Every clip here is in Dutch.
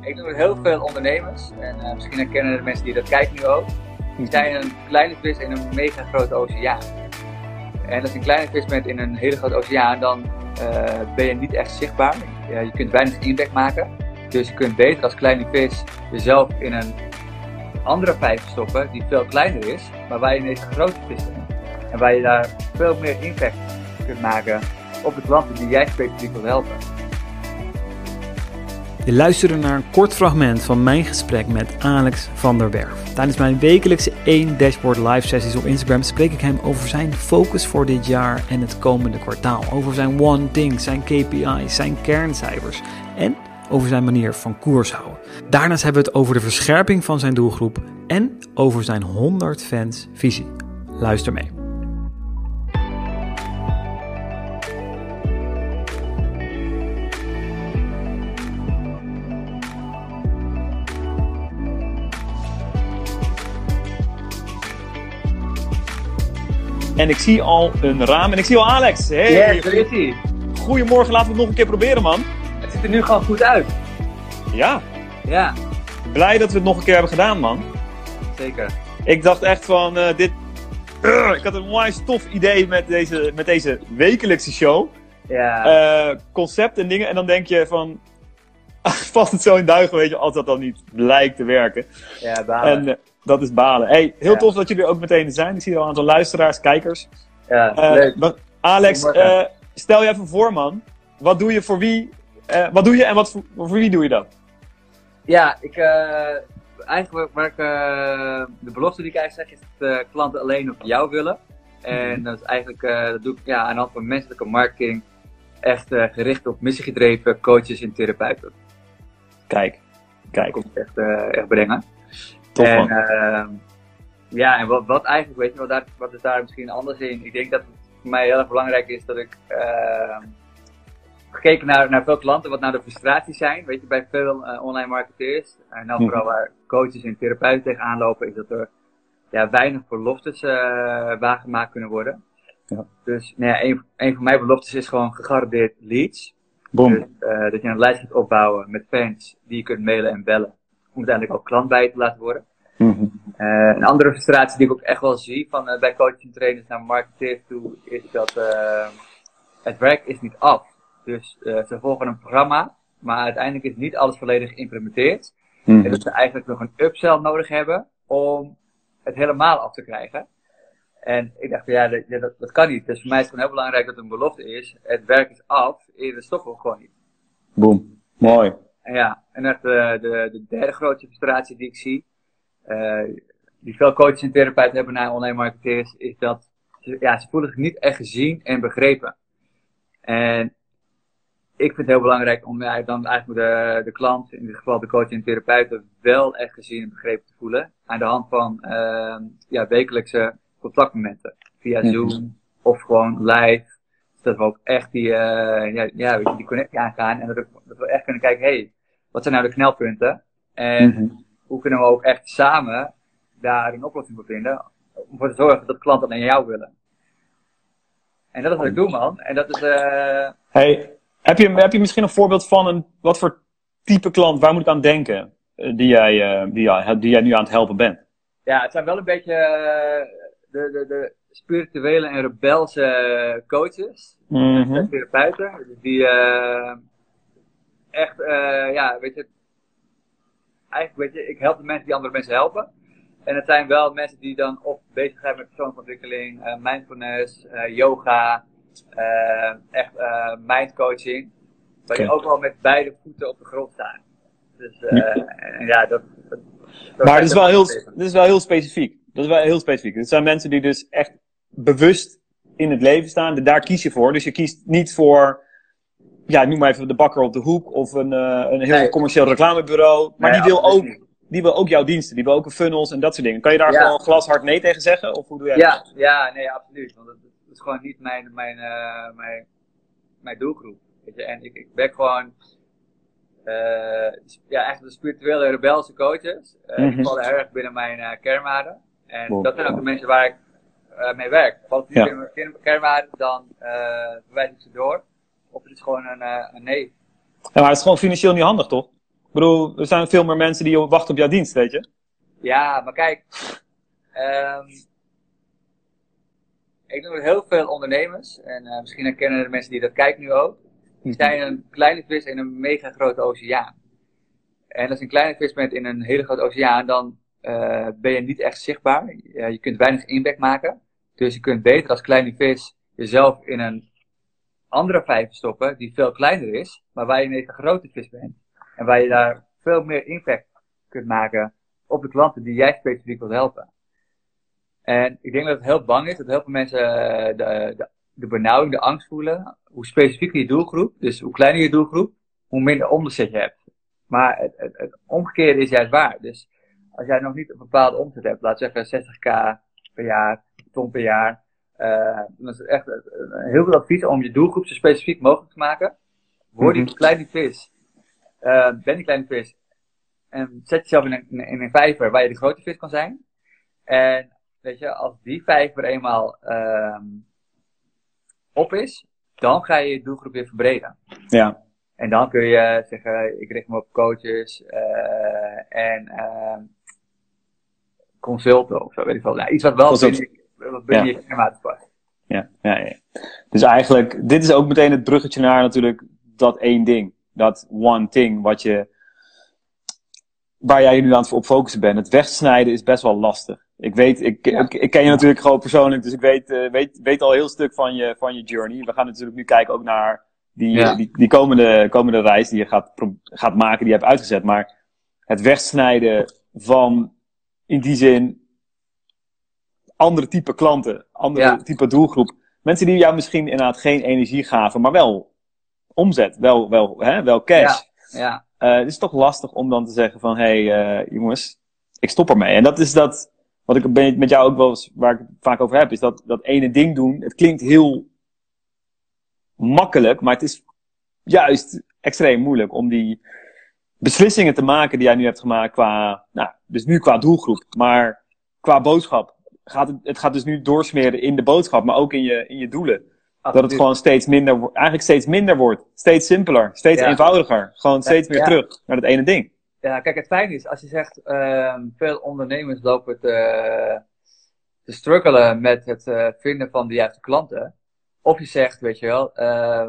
Ik doe met heel veel ondernemers. En uh, misschien herkennen de mensen die dat kijken nu ook. Die zijn een kleine vis in een mega grote oceaan. En als je een kleine vis bent in een hele grote oceaan, dan uh, ben je niet echt zichtbaar. Je kunt weinig impact maken. Dus je kunt beter als kleine vis jezelf in een andere vijver stoppen die veel kleiner is, maar waar je ineens een grote vis bent. En waar je daar veel meer impact kunt maken op de klanten die jij specifiek wil helpen. Je luisterde naar een kort fragment van mijn gesprek met Alex van der Werf. Tijdens mijn wekelijkse 1 Dashboard live sessies op Instagram spreek ik hem over zijn focus voor dit jaar en het komende kwartaal. Over zijn one thing, zijn KPI's, zijn kerncijfers en over zijn manier van koers houden. Daarnaast hebben we het over de verscherping van zijn doelgroep en over zijn 100 fans visie. Luister mee. En ik zie al een raam en ik zie al Alex. Hey, yes, daar is hij. Goedemorgen, laten we het nog een keer proberen, man. Het ziet er nu gewoon goed uit. Ja. Ja. Blij dat we het nog een keer hebben gedaan, man. Zeker. Ik dacht echt van, uh, dit... Uh, ik had een onwijs tof idee met deze, met deze wekelijkse show. Ja. Uh, concept en dingen. En dan denk je van... valt het zo in duigen, weet je, als dat dan niet lijkt te werken. Ja. En, dat is balen. Hey, heel tof dat jullie er ook meteen zijn. Ik zie al een aantal luisteraars, kijkers. Ja, leuk. Alex, stel je even voor, man. Wat doe je voor wie? Uh, wat doe je en wat voor, voor, wie doe je dat? Ja, ik, uh, eigenlijk waar ik, uh, de belofte die ik eigenlijk zeg is dat klanten alleen op jou willen. En mm-hmm. dat is eigenlijk, dat doe ik ja, aan de hand van menselijke marketing. Echt gericht op missiegedreven coaches en therapeuten. Kijk, kijk. Dat komt echt, echt brengen. En, man. ja, en wat, wat eigenlijk, weet je, wat, daar, wat is daar misschien anders in? Ik denk dat het voor mij heel erg belangrijk is dat ik gekeken naar, naar veel klanten, wat nou de frustraties zijn. Weet je, bij veel uh, online marketeers, en nou vooral waar coaches en therapeuten tegenaan lopen, is dat er ja, weinig beloftes uh, waargemaakt kunnen worden. Ja. Dus nou ja, een, een van mijn beloftes is gewoon gegarandeerd leads. Boom. Dus, uh, dat je een lijst kunt opbouwen met fans die je kunt mailen en bellen. Om uiteindelijk ook klant bij te laten worden. Mm -hmm. een andere frustratie die ik ook echt wel zie van, bij coaches en trainers naar marketeers toe, is dat het werk is niet af. Dus ze volgen een programma, maar uiteindelijk is niet alles volledig geïmplementeerd. Mm. En dat ze eigenlijk nog een upsell nodig hebben om het helemaal af te krijgen. En ik dacht, ja, dat, dat, dat kan niet. Dus voor mij is het gewoon heel belangrijk dat een belofte is. Het werk is af, eerder stoppen we gewoon niet. Boom. Mooi. Ja, en echt de, de, de derde grote frustratie die ik zie, uh, die veel coaches en therapeuten hebben naar online marketeers, is dat ze, ja, ze voelen zich niet echt gezien en begrepen. En ik vind het heel belangrijk om ja, dan eigenlijk de, de klant, in dit geval de coach en therapeuten, wel echt gezien en begrepen te voelen. Aan de hand van uh, ja, wekelijkse contactmomenten. Via Zoom of gewoon live. Dus dat we ook echt die, uh, ja, ja, weet je, die connectie aangaan. En dat, dat, we echt kunnen kijken, hé, hey, wat zijn nou de knelpunten? En mm -hmm. hoe kunnen we ook echt samen daar een oplossing voor vinden? Om ervoor te zorgen dat klanten aan jou willen. En dat is wat ik doe, man. En dat is... Uh, hey, heb je, heb je misschien een voorbeeld van een, wat voor type klant, waar moet ik aan denken, die jij, uh, die, jij, die jij nu aan het helpen bent? Ja, het zijn wel een beetje de, de, de spirituele en rebelse coaches, mm -hmm. therapeuten, die uh, echt, ja, weet je, eigenlijk weet je, ik help de mensen die andere mensen helpen. En het zijn wel mensen die dan of bezig zijn met persoonlijke ontwikkeling, mindfulness, yoga, uh, echt mindcoaching. Waar okay. je ook wel met beide voeten op de grond staat. Dus ja. ja, dat, Maar het is, wel heel, dit is wel heel specifiek. Dat is wel heel specifiek. Het zijn mensen die dus echt bewust in het leven staan. Daar kies je voor. Dus je kiest niet voor, ja, noem maar even de bakker op de hoek of een, een heel nee. commercieel reclamebureau. Maar nee, die wil ook, niet. die wil ook jouw diensten. Die wil ook funnels en dat soort dingen. Kan je daar ja. gewoon glashard nee tegen zeggen? Of hoe doe jij ja, dat? Ja, nee, absoluut. Want het, is gewoon niet mijn, mijn, uh, mijn, mijn doelgroep. Weet je? En ik, ik werk gewoon, uh, ja, echt de spirituele rebelse coaches. Mm -hmm. Die vallen erg binnen mijn kernwaarden. En wow. dat zijn ook de mensen waar ik mee werk. Valt niet ja. binnen mijn kernwaarden, dan verwijs ik ze door. Of het is gewoon een, een nee. Ja, maar het is gewoon financieel niet handig, toch? Ik bedoel, er zijn veel meer mensen die wachten op jouw dienst, weet je? Ja, maar kijk. Um, ik noem heel veel ondernemers. En uh, misschien herkennen de mensen die dat kijken nu ook. Die zijn een kleine vis in een mega grote oceaan. En als je een kleine vis bent in een hele grote oceaan, dan uh, ben je niet echt zichtbaar. Je kunt weinig impact maken. Dus je kunt beter als kleine vis jezelf in een andere vijver stoppen, die veel kleiner is, maar waar je een grote vis bent. En waar je daar veel meer impact kunt maken op de klanten die jij specifiek wilt helpen. En ik denk dat het heel bang is, dat heel veel mensen eh, de, de, de benauwing, de angst voelen. Hoe specifieker je doelgroep, dus hoe kleiner je doelgroep, hoe minder omzet je hebt. Maar het, het, het omgekeerde is juist waar. Dus als jij nog niet een bepaalde omzet hebt, laat zeggen 60k per jaar, ton per jaar, uh, dan is echt heel veel advies om je doelgroep zo specifiek mogelijk te maken. Word die mm kleine vis, uh, ben die kleine vis, en zet jezelf in een, in een vijver waar je de grote vis kan zijn. En weet je, als die vijver eenmaal uh, op is, dan ga je je doelgroep weer verbreden. Ja. En dan kun je zeggen, ik richt me op coaches en uh, consulten of zo, weet ik wel. Nou, iets wat wel binnen, wat ja. je klimaat past. Ja, ja, ja. Dus eigenlijk, dit is ook meteen het bruggetje naar natuurlijk dat één ding. Dat one thing wat je, waar jij je nu aan het op focussen bent. Het wegsnijden is best wel lastig. Ik weet, ik, ik, ik, ken je natuurlijk gewoon persoonlijk, dus ik weet, uh, weet, weet al heel stuk van je, van je journey. We gaan natuurlijk nu kijken ook naar die, ja. die, die komende, komende reis die je gaat, gaat maken, die je hebt uitgezet. Maar het wegsnijden van, in die zin, andere type klanten, andere ja. type doelgroep. Mensen die jou misschien inderdaad geen energie gaven, maar wel omzet, wel, wel, hè, wel cash. Ja. ja. Uh, het is toch lastig om dan te zeggen van, hé hey, uh, jongens, ik stop ermee. En dat is dat, wat ik met jou ook wel eens, waar ik het vaak over heb, is dat, dat ene ding doen. Het klinkt heel makkelijk, maar het is juist extreem moeilijk om die beslissingen te maken die jij nu hebt gemaakt qua, nou, dus nu qua doelgroep, maar qua boodschap. Gaat het, het gaat dus nu doorsmeren in de boodschap, maar ook in je, in je doelen. Absoluut. Dat het gewoon steeds minder, eigenlijk steeds minder wordt. Steeds simpeler, steeds ja. eenvoudiger. Gewoon steeds meer ja. terug naar het ene ding. Ja, kijk, het fijn is, als je zegt, uh, veel ondernemers lopen te, te struggelen met het uh, vinden van de juiste klanten. Of je zegt, weet je wel, uh,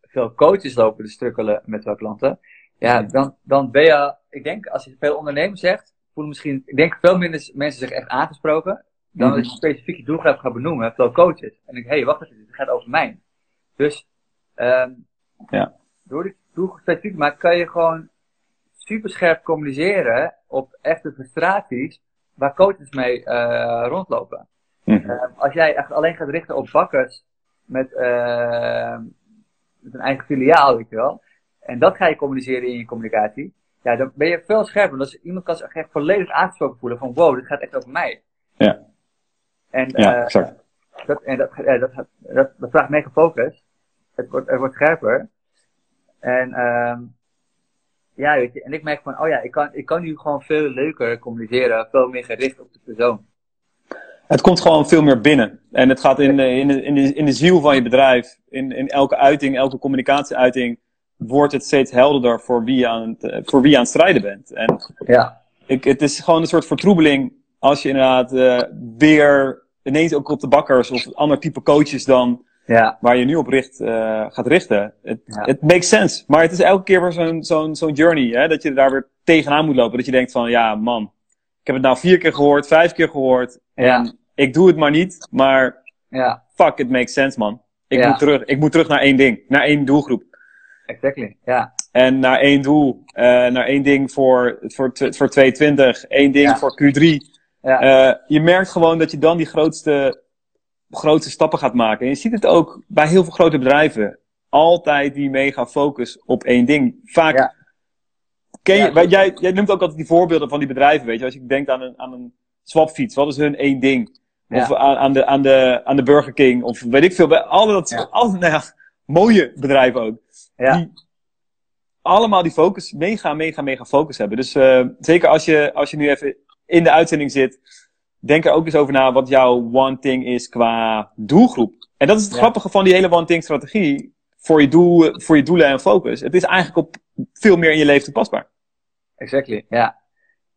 veel coaches lopen te struggelen met wel klanten. Ja, dan, dan ben je, ik denk, als je veel ondernemers zegt, voelen misschien, ik denk veel minder mensen zich echt aangesproken. Dan mm -hmm. als je specifiek je doelgroep gaat benoemen, veel coaches. En ik, hé, hey, wacht even, dit gaat over mij. Dus, um, ja. door die doelgroep specifiek te maken, kan je gewoon super scherp communiceren op echte frustraties waar coaches mee uh, rondlopen. Mm -hmm. uh, als jij echt alleen gaat richten op bakkers met, uh, met een eigen filiaal, weet je wel. En dat ga je communiceren in je communicatie. Ja, dan ben je veel scherper. Dus iemand kan zich echt volledig aangesproken voelen van wow, dit gaat echt over mij. Ja. En, ja, exact. Dat, en dat, dat, dat, dat, dat vraagt mega focus. Het wordt, het wordt scherper. En um, ja, weet je, en ik merk van, oh ja, ik kan, ik kan nu gewoon veel leuker communiceren, veel meer gericht op de persoon. Het komt gewoon veel meer binnen. En het gaat in, in, de, in, de, in de ziel van je bedrijf, in, in elke uiting, elke communicatieuiting, wordt het steeds helderder voor wie je aan het, voor wie je aan het strijden bent. En ja. ik, het is gewoon een soort vertroebeling als je inderdaad uh, weer ineens ook op de bakkers of ander type coaches dan ja. waar je nu op richt, uh, gaat richten. Het ja. makes sense. Maar het is elke keer weer zo'n zo'n zo'n journey, hè, dat je daar weer tegenaan moet lopen. Dat je denkt van, ja man, ik heb het nou vier keer gehoord, vijf keer gehoord. Ja. En ik doe het maar niet, maar ja. fuck, it makes sense man. Ik, moet terug, ik moet terug naar één ding, naar één doelgroep. Exactly, ja. En naar één doel, uh, naar één ding voor, voor, voor 2020, één ding Ja. voor Q3. Ja, Uh, je merkt gewoon dat je dan die grootste, grootste stappen gaat maken. En je ziet het ook bij heel veel grote bedrijven. Altijd die mega focus op één ding. Vaak, Ja. ken je, Ja, jij, jij noemt ook altijd die voorbeelden van die bedrijven, weet je. Als je denkt aan een, aan een swapfiets, wat is hun één ding? Of aan, aan, de, aan, de, aan de Burger King, of weet ik veel. Bij Al dat, Ja. al, nou ja, mooie bedrijven ook. Ja, Die allemaal die focus, mega, mega, mega focus hebben. Dus uh, zeker als je, als je nu even in de uitzending zit, denk er ook eens over na wat jouw one thing is qua doelgroep. En dat is het Ja. grappige van die hele one thing strategie. voor je, doel, voor je doelen en focus. Het is eigenlijk op veel meer in je leven toepasbaar. Exactly, ja.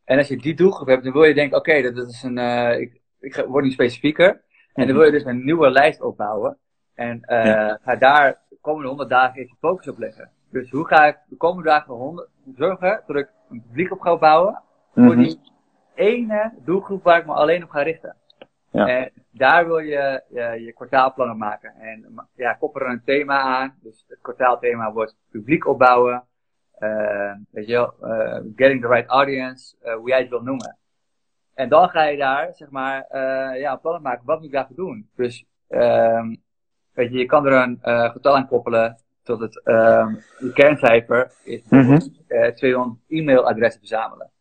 En als je die doelgroep hebt, dan wil je denken, oké, dat, is een, uh, ik, ik word nu specifieker. En dan mhm. wil je dus een nieuwe lijst opbouwen. En uh, ga daar komende 100 dagen even focus op leggen. Dus hoe ga ik de komende dagen 100, zorgen dat ik een publiek op ga bouwen voor mhm. die ene doelgroep waar ik me alleen op ga richten. Ja. En daar wil je, je je kwartaalplannen maken. En ja, koppel er een thema aan. Dus het kwartaalthema wordt publiek opbouwen. Uh, weet je wel, uh, getting the right audience, uh, hoe jij het wil noemen. En dan ga je daar, zeg maar, ja, plannen maken. Wat moet ik daarvoor doen? Dus, um, weet je, je kan er een getal aan koppelen tot het, um, je kerncijfer is mm 200 e-mailadressen verzamelen.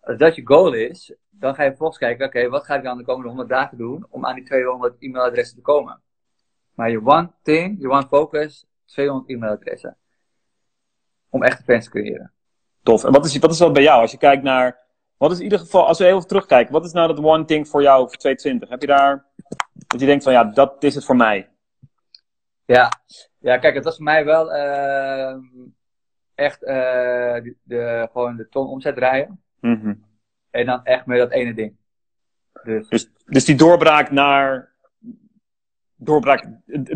Als dat je goal is, dan ga je vervolgens kijken, oké, wat ga ik dan de komende 100 dagen doen om aan die 200 e-mailadressen te komen? Maar je one thing, je one focus, 200 e-mailadressen. Om echte fans te creëren. Tof. En wat is, wat is dat bij jou? Als je kijkt naar, wat is in ieder geval, als we even terugkijken, wat is nou dat one thing voor jou voor 2020? Heb je daar, dat je denkt van ja, dat is het voor mij? Ja, ja kijk, het was voor mij wel uh, echt uh, de, gewoon de ton omzet draaien. Mm en dan echt met dat ene ding. Dus, dus, dus die doorbraak naar. Doorbraak,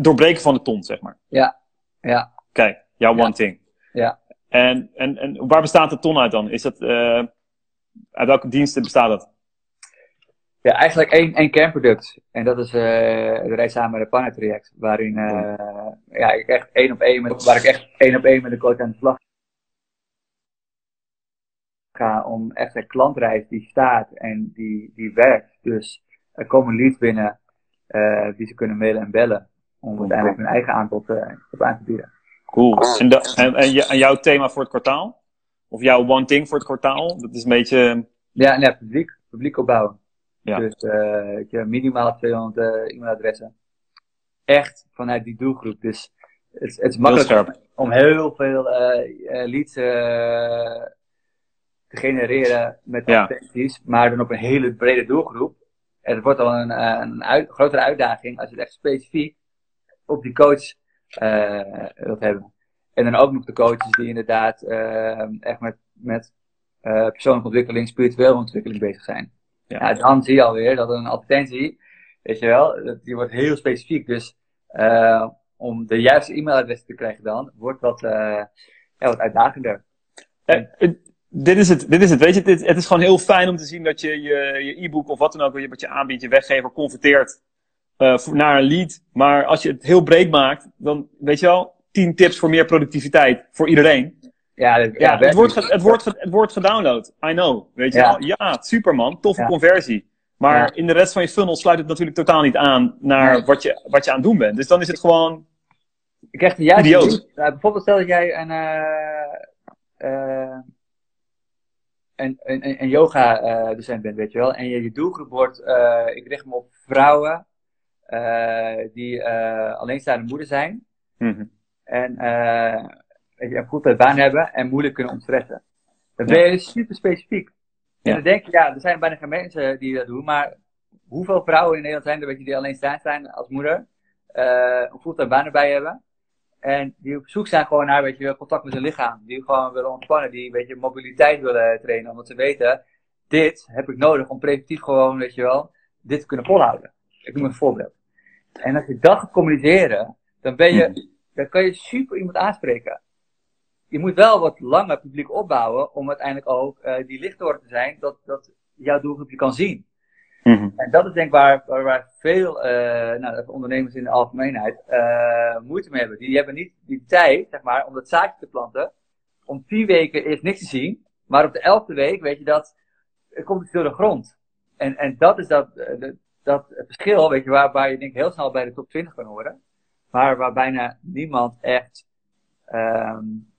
doorbreken van de ton, zeg maar. Ja, ja. Kijk, jouw one thing. Ja. En, en, en waar bestaat de ton uit dan? Is dat, uh, uit welke diensten bestaat dat? Ja, eigenlijk één, één kernproduct. En dat is uh, de reis samen met het partnertraject. Waarin uh, ja, ik echt één op één met, waar ik echt één op één met de coach aan de slag ga om echt een klantreis die staat en die, die werkt. Dus er komen leads binnen uh, die ze kunnen mailen en bellen. Om uiteindelijk hun eigen aanbod op aan te bieden. Cool. En, en, en, jouw thema voor het kwartaal? Of jouw one thing voor het kwartaal? Dat is een beetje... Ja, nee, publiek. Publiek opbouwen. Ja. Dus uh, minimaal 200 e-mailadressen. Echt vanuit die doelgroep. Dus het, het is makkelijk om heel veel leads te genereren met advertenties, maar dan op een hele brede doelgroep. En het wordt dan een, eh, een uit, grotere uitdaging als je het echt specifiek op die coach wilt hebben. En dan ook nog de coaches die inderdaad uh, echt met, met uh, persoonlijke ontwikkeling, spirituele ontwikkeling bezig zijn. Ja. dan zie je alweer dat een advertentie, weet je wel, die wordt heel specifiek. Dus uh, om de juiste e-mailadres te krijgen dan, wordt wat, ja, wat uitdagender. En, dit is het, dit is het. Weet je, dit, het is gewoon heel fijn om te zien dat je je e-book of wat dan ook, wat je aanbiedt, je weggever converteert uh, naar een lead. Maar als je het heel breed maakt, dan weet je wel, 10 tips voor meer productiviteit voor iedereen. Ja, ja, het, wordt het, wordt het wordt gedownload. I know. Weet je ja. wel? Ja, super man. Toffe conversie. Maar in de rest van je funnel sluit het natuurlijk totaal niet aan naar wat, je, wat je aan het doen bent. Dus dan is het gewoon. Ik krijg een juiste. Idioot. bijvoorbeeld stel dat jij een. Uh, uh, een, een, een yoga-docent bent, weet je wel. En je, je doelgroep wordt, uh, ik richt me op vrouwen uh, die uh, alleenstaande moeder zijn. Mm-hmm. En weet je, een goed baan hebben en moeilijk kunnen ontstressen. Dan ben je super specifiek. Ja. En dan denk je, ja, er zijn bijna geen mensen die dat doen, maar hoeveel vrouwen in Nederland zijn er, weet je, die alleenstaand zijn als moeder, een fulltime baan erbij hebben? En die op zoek zijn gewoon naar, weet je, contact met hun lichaam. Die gewoon willen ontspannen, die, weet je, mobiliteit willen trainen. Omdat ze weten, dit heb ik nodig om preventief gewoon, weet je wel, dit te kunnen volhouden. Ik noem een voorbeeld. En als je dat gaat communiceren, dan ben je, dan kan je super iemand aanspreken. Je moet wel wat langer publiek opbouwen om uiteindelijk ook uh, die lichtdoor te zijn, dat, dat jouw doelgroep je kan zien. Mhm. En dat is denk ik waar, waar, waar veel uh, nou, ondernemers in de algemeenheid uh, moeite mee hebben. Die hebben niet die tijd, zeg maar, om dat zaadje te planten. Om tien weken is niks te zien. Maar op de elfde week weet je dat, er komt iets door de grond. En, en dat is dat, dat verschil, weet je, waar, waar je denk ik heel snel bij de top 20 kan horen. Maar waar bijna niemand echt... Um,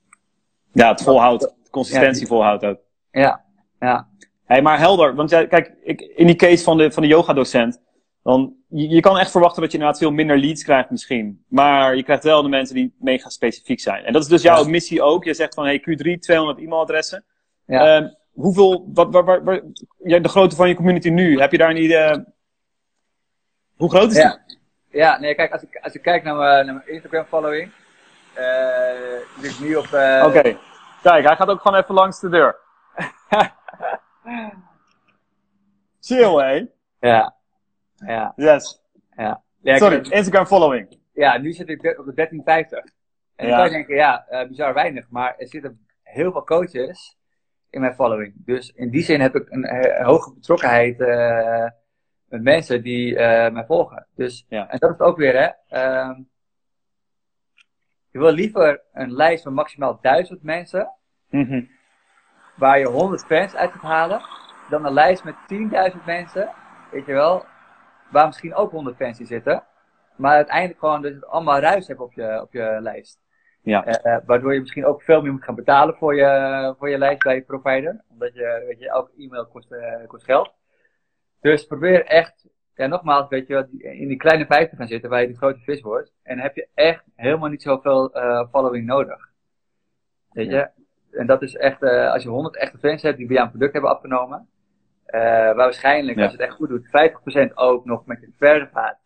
ja, het volhoudt. Consistentie ja, volhoudt ook. Ja, ja. Hey, maar helder, want jij, kijk, ik, in die case van de, van de yoga-docent, dan, je, je, kan echt verwachten dat je inderdaad veel minder leads krijgt misschien. Maar je krijgt wel de mensen die mega specifiek zijn. En dat is dus jouw missie ook. Je zegt van, hey, Q3, 200 e-mailadressen. Ja. Um, hoeveel, wat, waar, waar, waar, de grootte van je community nu, heb je daar een idee, hoe groot is ja. die? Ja, nee, kijk, als ik, als ik kijk naar mijn, naar mijn Instagram following, Uh, dus nu op... Uh... Oké. Kijk, hij gaat ook gewoon even langs de deur. Chill, hé? Ja. Ja. Yes. Ja. ja Sorry, Instagram following. Ja, nu zit ik op de 1350. En dan kan je denken, ja, uh, bizar weinig. Maar er zitten heel veel coaches in mijn following. Dus in die zin heb ik een, hoge betrokkenheid met mensen die mij volgen. Dus, ja. En dat is ook weer, hè. Ehm, je wil liever een lijst van maximaal duizend mensen, mm waar je 100 fans uit gaat halen, dan een lijst met 10.000 mensen, weet je wel, waar misschien ook 100 fans in zitten, maar uiteindelijk gewoon dus allemaal ruis hebt op je, op je lijst. Ja. Uh, waardoor je misschien ook veel meer moet gaan betalen voor je, voor je lijst bij je provider. Omdat je, weet je, elke e-mail kost, uh, kost geld. Dus probeer echt, ja nogmaals, weet je, in die kleine vijf te gaan zitten waar je de grote vis wordt. En heb je echt helemaal niet zoveel uh, following nodig. Weet je? En dat is echt, als je 100 echte fans hebt die bij jou een product hebben afgenomen. waar waarschijnlijk, ja. als je het echt goed doet, 50% ook nog met je verder gaat.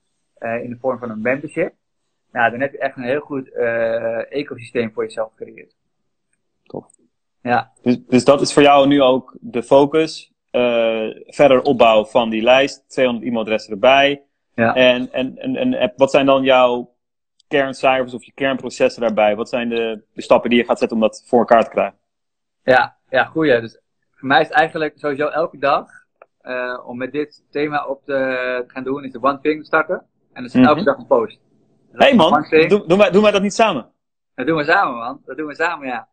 in de vorm van een membership. Nou, dan heb je echt een heel goed uh, ecosysteem voor jezelf gecreëerd. Tof. Ja. Dus, dus dat is voor jou nu ook de focus. Uh, verder opbouw van die lijst, 200 e-mailadressen erbij. Ja. En, en, en, en wat zijn dan jouw kerncijfers of je kernprocessen daarbij? Wat zijn de, de stappen die je gaat zetten om dat voor elkaar te krijgen? Ja, ja goeie. Dus voor mij is eigenlijk sowieso elke dag uh, om met dit thema op te gaan doen, is de One Thing starten. En dat is Mhm. elke dag een post. Hé hey man, doen, doen, wij, doen wij dat niet samen? Dat doen we samen, man. Dat doen we samen, ja.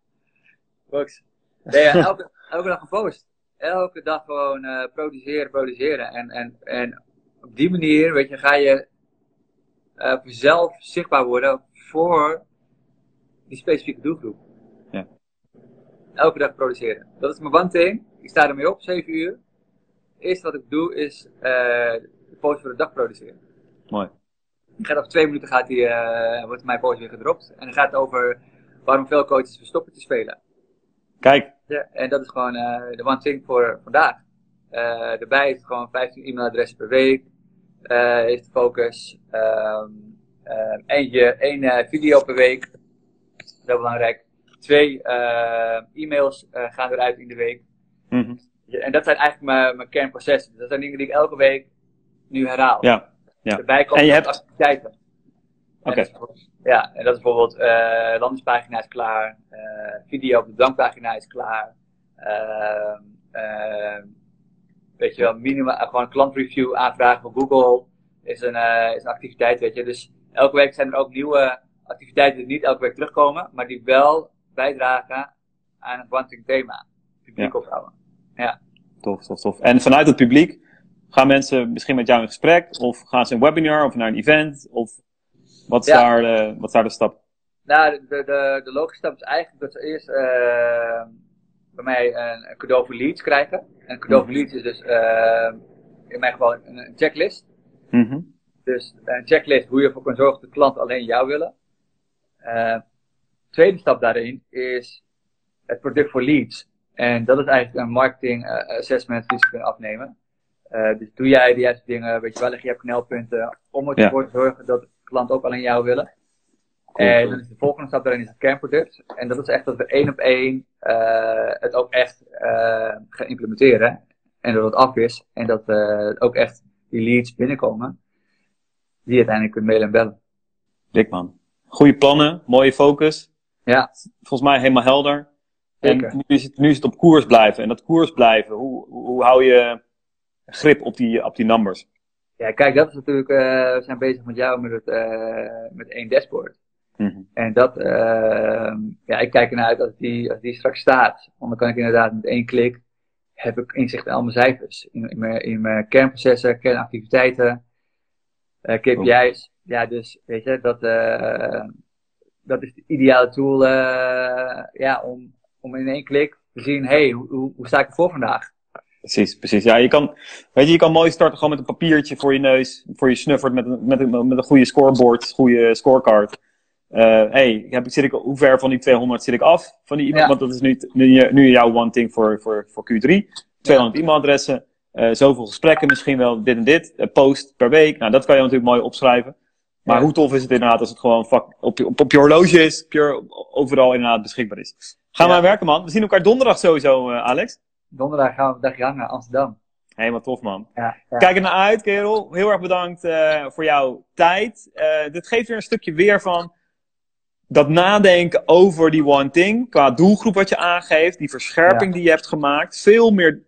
Box. Nee, ja, elke, elke dag een post. Elke dag gewoon uh, produceren, produceren. En, en, en op die manier, weet je, ga je uh, zelf zichtbaar worden voor die specifieke doelgroep. Ja. Elke dag produceren. Dat is mijn one thing. Ik sta ermee op, 7 uur. Het eerste wat ik doe is uh, de post voor de dag produceren. Mooi. Gaat over twee minuten gaat die, uh, wordt mijn post weer gedropt. En dan gaat het over waarom veel coaches verstoppen te spelen. Kijk. Ja, en dat is gewoon uh, de one thing voor vandaag. Daarbij is het gewoon 15 e-mailadressen per week. is de focus. Um, eentje, één video per week. Heel belangrijk. Twee e-mails gaan eruit in de week. Mm -hmm. ja, en dat zijn eigenlijk mijn, mijn kernprocessen. Dat zijn dingen die ik elke week nu herhaal. Ja. Ja. Komen en je hebt... activiteiten. Oké. Okay. Ja, en dat is bijvoorbeeld uh, landingspagina is klaar, uh, video op de dankpagina is klaar, uh, weet je wel, minimaal, gewoon een klantreview aanvragen van Google is een, is een activiteit, weet je. Dus elke week zijn er ook nieuwe activiteiten die niet elke week terugkomen, maar die wel bijdragen aan het one thema. Publiek Ja. ophouden. Ja. Tof, tof, tof. En vanuit het publiek gaan mensen misschien met jou in gesprek? Of gaan ze een webinar of naar een event? Of wat is, Ja. daar, de, wat is daar de stap? Nou, de, de, de, logische stap is eigenlijk dat ze eerst uh, bij mij een, een, cadeau voor leads krijgen. En een cadeau voor leads is dus uh, in mijn geval een, een checklist. Mm -hmm. Dus een checklist hoe je ervoor kan zorgen dat de klanten alleen jou willen. Uh, tweede stap daarin is het product voor leads. En dat is eigenlijk een marketing assessment die ze kunnen afnemen. Uh, dus doe jij de juiste dingen, weet je wel, leg je hebt knelpunten om ervoor Ja. te zorgen dat klant ook alleen jou willen. Cool, en dan is de volgende stap daarin is het kernproduct. En dat is echt dat we één op één uh, het ook echt uh, gaan implementeren. En dat het af is. En dat uh, ook echt die leads binnenkomen. Die uiteindelijk kunt mailen en bellen. Dik man. Goede plannen, mooie focus. Ja, Volgens mij helemaal helder. Zeker. En nu is, het, nu is het op koers blijven. En dat koers blijven, hoe, hoe, hoe hou je grip op die, op die numbers? Ja kijk, dat is natuurlijk, uh, we zijn bezig met jou met, het, uh, met één dashboard. Mhm. En dat, uh, ja, ik kijk ernaar uit als die, als die straks staat. Want dan kan ik inderdaad met één klik, heb ik inzicht in al mijn cijfers. In, in, mijn, in mijn kernprocessen, kernactiviteiten, uh, KPI's. Ja, dus weet je, dat, dat is de ideale tool ja, om, om in één klik te zien, hey, hoe, hoe, hoe sta ik ervoor vandaag? Precies, precies. Ja, je kan, weet je, je kan mooi starten gewoon met een papiertje voor je neus, voor je snuffert, met een, met een, met een goede scoreboard, goede scorecard. Uh, hey, heb, zit ik, hoe ver van die 200 zit ik af? Van die Ja. Want dat is nu, nu, nu jouw one thing voor, voor, voor Q3. 200 e-mailadressen, uh, zoveel gesprekken misschien wel, dit en dit, uh, post per week. Nou, dat kan je natuurlijk mooi opschrijven. Maar hoe tof is het inderdaad als het gewoon op, je, op, op je horloge is, pure, overal inderdaad beschikbaar is. Gaan we aan werken, man. We zien elkaar donderdag sowieso, Alex. Donderdag gaan we dagje hangen naar Amsterdam. Helemaal tof, man. Ja, Kijk er naar uit, kerel. Heel erg bedankt uh, voor jouw tijd. Uh, dit geeft weer een stukje weer van dat nadenken over die one thing. Qua doelgroep wat je aangeeft. Die verscherping die je hebt gemaakt. Veel meer,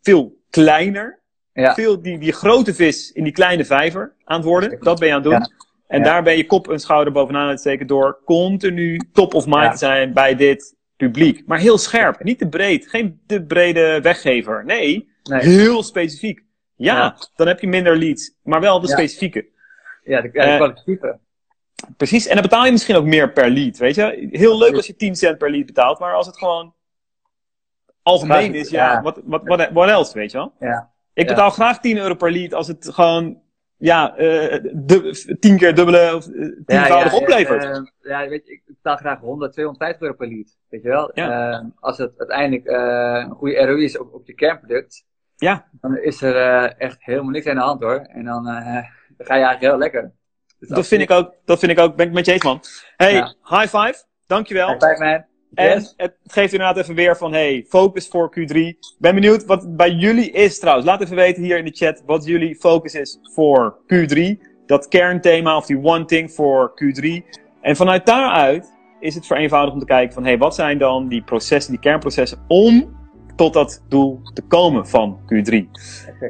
veel kleiner. Veel die, die grote vis in die kleine vijver aan het worden. Dat ben je aan het doen. En daar ben je kop en schouder bovenaan aan het steken door continu top of mind te zijn bij dit publiek. Maar heel scherp, niet te breed. Geen te brede weggever. Nee, nee. heel specifiek. Ja, dan heb je minder leads, maar wel de specifieke. Ja, de, de kwalitatieve. Precies, en dan betaal je misschien ook meer per lead, weet je. Heel leuk als je 10 cent per lead betaalt, maar als het gewoon algemeen is, ja, wat, wat, wat, wat else, weet je wel. Ja. Ik betaal graag 10 euro per lead als het gewoon ja, uh, de, tien keer dubbele of uh, tienvoudig ja, oplevert. Uh, ja, weet je, ik betaal graag 100, 250 euro per lead. Weet je wel? Ja. als het uiteindelijk een goede ROI is op, op je kernproduct, ja. dan is er echt helemaal niks aan de hand hoor. En dan, dan ga je eigenlijk heel lekker. Dus dat, vind ik ook, dat vind ik ook, ben ik met je eens man. Hey, high five. Dankjewel. High five man. En het geeft inderdaad even weer van, hey, focus voor Q3. Ben benieuwd wat bij jullie is trouwens. Laat even weten hier in de chat wat jullie focus is voor Q3. Dat kernthema of die one thing voor Q3. En vanuit daaruit is het vereenvoudigd om te kijken van, hey, wat zijn dan die processen, die kernprocessen om tot dat doel te komen van Q3.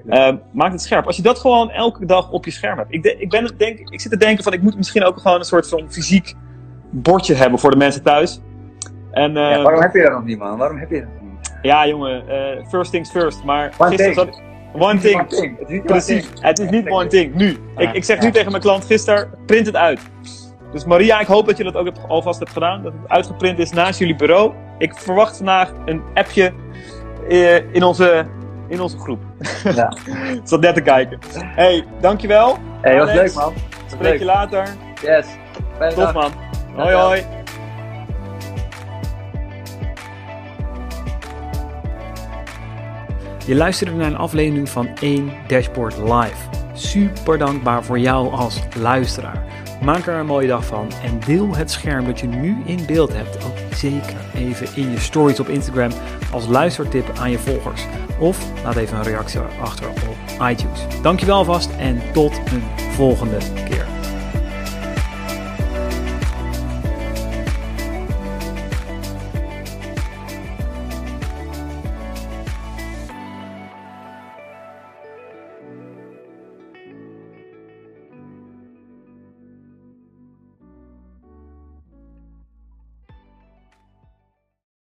Uh, maak het scherp. Als je dat gewoon elke dag op je scherm hebt. Ik, ik, ben het denk, ik zit te denken van ik moet misschien ook gewoon een soort van fysiek bordje hebben voor de mensen thuis. En, uh, ja, waarom heb je dat nog niet, man? Waarom heb je dat niet? Ja, jongen, uh, first things first. Maar one gisteren thing. zat One thing. One thing. Het is niet Precies. One thing. Het is niet one thing. Nu. ik, ik zeg nu tegen mijn klant gisteren, print het uit. Dus Maria, ik hoop dat je dat ook hebt, alvast hebt gedaan. Dat het uitgeprint is naast jullie bureau. Ik verwacht vandaag een appje uh, in, onze, in onze groep. Ja. zat net te kijken. Hey, dankjewel. Hey, was leuk man. Spreek leuk. je later. Yes. Tof man. Hoi hoi. Je luisterde naar een aflevering van 1 Dashboard Live. Super dankbaar voor jou als luisteraar. Maak er een mooie dag van en deel het scherm dat je nu in beeld hebt ook zeker even in je stories op Instagram als luistertip aan je volgers. Of laat even een reactie achter op iTunes. Dankjewel vast en tot een volgende keer.